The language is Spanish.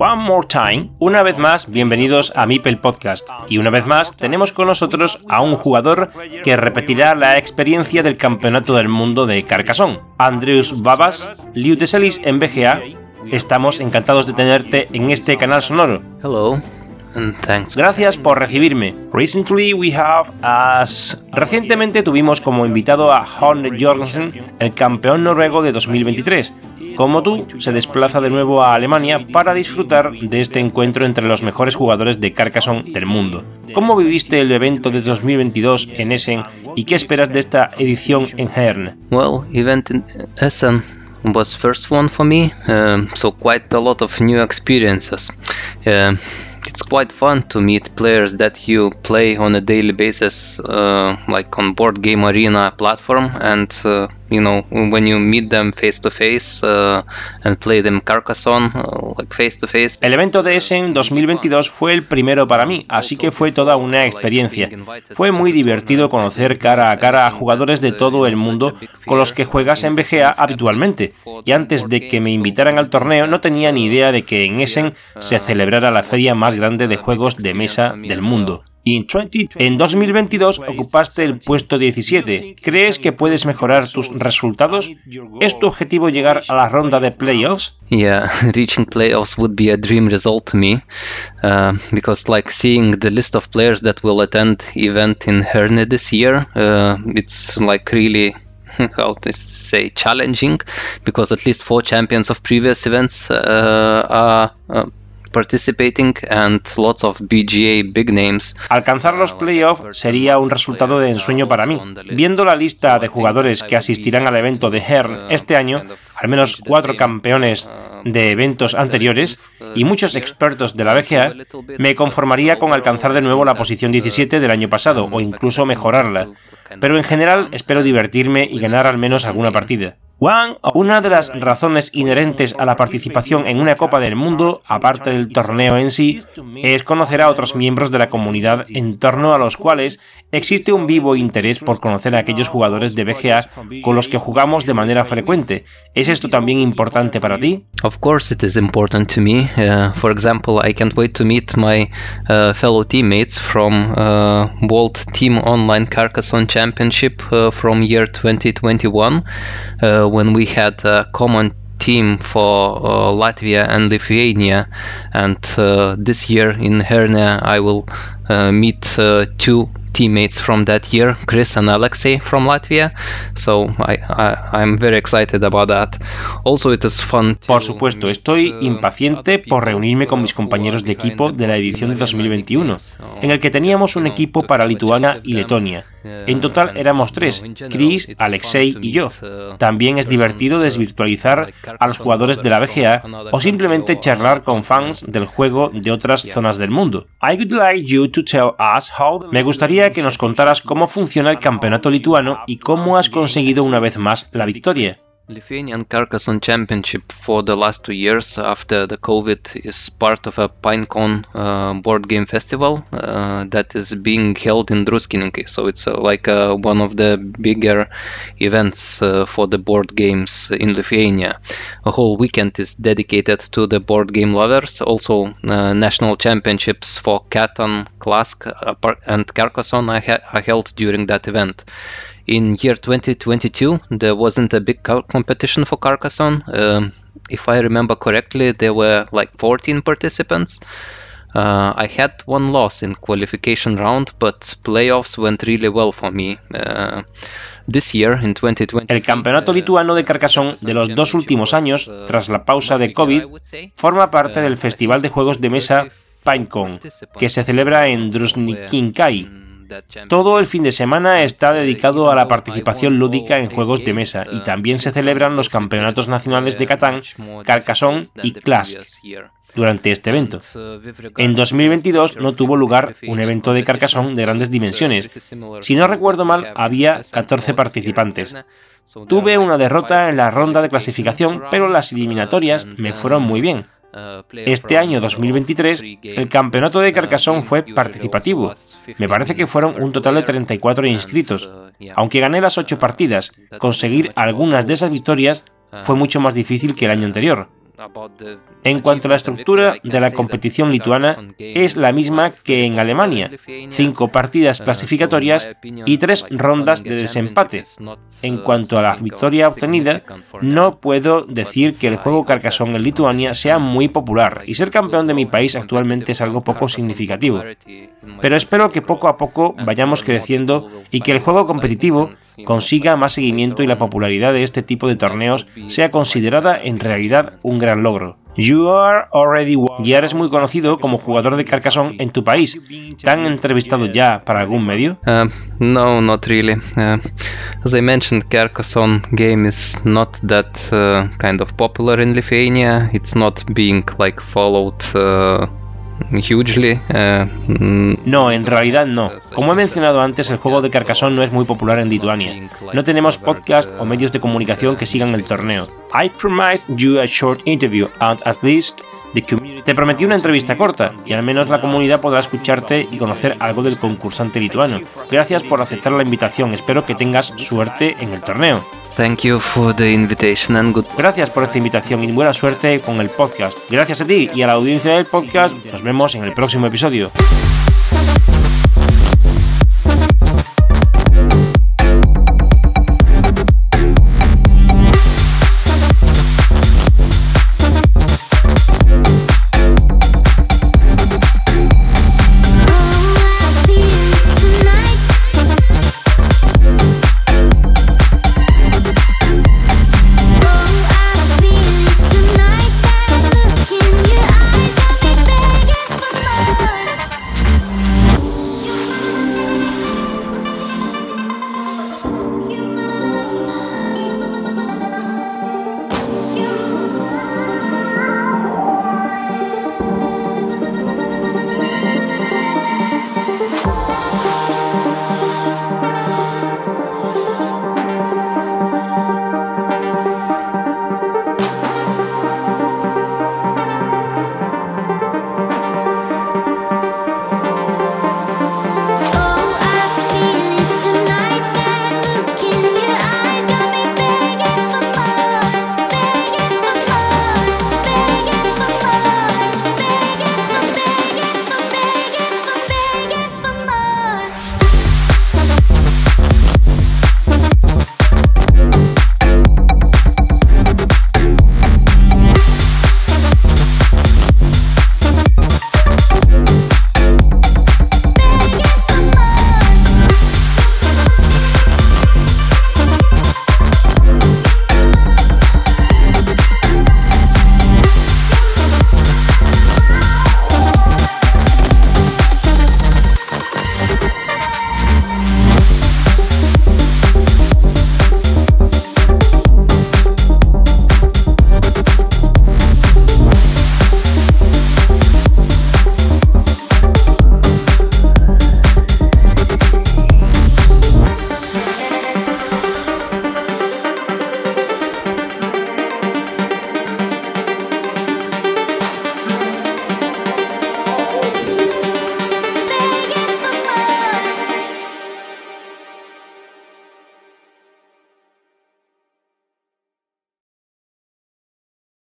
One More Time, una vez más, bienvenidos a Mipel Podcast. Y una vez más, tenemos con nosotros a un jugador que repetirá la experiencia del Campeonato del Mundo de Carcassonne. Andrews Babas, Liu Deselis en BGA. Estamos encantados de tenerte en este canal sonoro. Hello. And thanks. Gracias por recibirme. Recently we have as... Recientemente tuvimos como invitado a Horn Jorgensen, el campeón noruego de 2023, como tú, se desplaza de nuevo a Alemania para disfrutar de este encuentro entre los mejores jugadores de Carcassonne del mundo. ¿Cómo viviste el evento de 2022 en Essen y qué esperas de esta edición en Herne? Well, event in Essen was first one for me, um, so quite a lot of new experiences. Uh, it's quite fun to meet players that you play on a daily basis, uh, like on board game arena platform, and uh, you know when you meet them face to face uh, and play them Carcassonne uh, like face to face. El evento de Essen 2022 fue el primero para mí, así que fue toda una experiencia. Fue muy divertido conocer cara a cara a jugadores de todo el mundo con los que juegas en BGA habitualmente. Y antes de que me invitaran al torneo no tenía ni idea de que en Essen se celebrara la feria más grande de juegos de mesa del mundo. Y en 2022 ocupaste el puesto 17. ¿Crees que puedes mejorar tus resultados? ¿Es tu objetivo llegar a la ronda de playoffs? Yeah, reaching playoffs would be a dream result to me, uh, because like seeing the list of players that will attend event in Herne this year, uh, it's like really how to say challenging, because at least four champions of previous events uh, are. Uh, participating and lots of BGA big names. Alcanzar los playoffs sería un resultado de ensueño para mí. Viendo la lista de jugadores que asistirán al evento de Hern este año, al menos cuatro campeones de eventos anteriores y muchos expertos de la BGA, me conformaría con alcanzar de nuevo la posición 17 del año pasado o incluso mejorarla. Pero en general espero divertirme y ganar al menos alguna partida. Una de las razones inherentes a la participación en una Copa del Mundo, aparte del torneo en sí, es conocer a otros miembros de la comunidad en torno a los cuales existe un vivo interés por conocer a aquellos jugadores de BGA con los que jugamos de manera frecuente. ¿Es esto también importante para ti? Of course it is important to me. Uh, for example, I can't wait to meet my uh, fellow teammates from uh, World Team Online Carcassonne Championship uh, from year 2021. When we had a common team for uh, Latvia and Lithuania, and uh, this year in Herne I will uh, meet uh, two teammates from that year, Chris and Alexei from Latvia. So I, I, I'm very excited about that. Also, it is fun. Por supuesto, estoy impaciente por reunirme con mis compañeros de equipo de la edición de 2021, en el que teníamos un equipo para Lituania y Letonia. En total éramos tres, Chris, Alexei y yo. También es divertido desvirtualizar a los jugadores de la BGA o simplemente charlar con fans del juego de otras zonas del mundo. Me gustaría que nos contaras cómo funciona el campeonato lituano y cómo has conseguido una vez más la victoria. Lithuanian Carcassonne Championship for the last two years after the COVID is part of a PineCon uh, board game festival uh, that is being held in Druskininkai. So it's uh, like uh, one of the bigger events uh, for the board games in Lithuania. A whole weekend is dedicated to the board game lovers. Also, uh, national championships for Catan, Klask, and Carcassonne are, ha- are held during that event in year 2022 there wasn't a big competition for Carcassonne. Um, if I remember correctly, there were like 14 participants. Uh, I had one loss in qualification round, but playoffs went really well for me. Uh, this year, in 2020, el campeonato lituano de Carcassonne de los dos últimos años, tras la pausa de COVID, forma parte del Festival de Juegos de Mesa PineCon, que se celebra en Drusnikinkai. Todo el fin de semana está dedicado a la participación lúdica en juegos de mesa y también se celebran los campeonatos nacionales de Catán, Carcassonne y Clash durante este evento. En 2022 no tuvo lugar un evento de Carcassonne de grandes dimensiones. Si no recuerdo mal, había 14 participantes. Tuve una derrota en la ronda de clasificación, pero las eliminatorias me fueron muy bien. Este año 2023, el campeonato de Carcassonne fue participativo. Me parece que fueron un total de 34 inscritos. Aunque gané las 8 partidas, conseguir algunas de esas victorias fue mucho más difícil que el año anterior. En cuanto a la estructura de la competición lituana, es la misma que en Alemania, cinco partidas clasificatorias y tres rondas de desempate. En cuanto a la victoria obtenida, no puedo decir que el juego Carcassonne en Lituania sea muy popular, y ser campeón de mi país actualmente es algo poco significativo. Pero espero que poco a poco vayamos creciendo y que el juego competitivo consiga más seguimiento y la popularidad de este tipo de torneos sea considerada en realidad un gran logro. You are already Ya eres muy conocido como jugador de Carcassonne en tu país. ¿Te han entrevistado ya para algún medio? Uh, no, not really. Uh, as I mentioned, Carcassonne game is not that uh, kind of popular in Lithuania. It's not being like followed uh, hugely. Uh, mm, no, en realidad no. Como he mencionado antes, el juego de Carcassonne no es muy popular en Lituania. No tenemos podcast o medios de comunicación que sigan el torneo. I promised you a short interview and at least the community... Te prometí una entrevista corta y al menos la comunidad podrá escucharte y conocer algo del concursante lituano. Gracias por aceptar la invitación. Espero que tengas suerte en el torneo. Thank you for the invitation and good... Gracias por esta invitación y buena suerte con el podcast. Gracias a ti y a la audiencia del podcast. Nos vemos en el próximo episodio.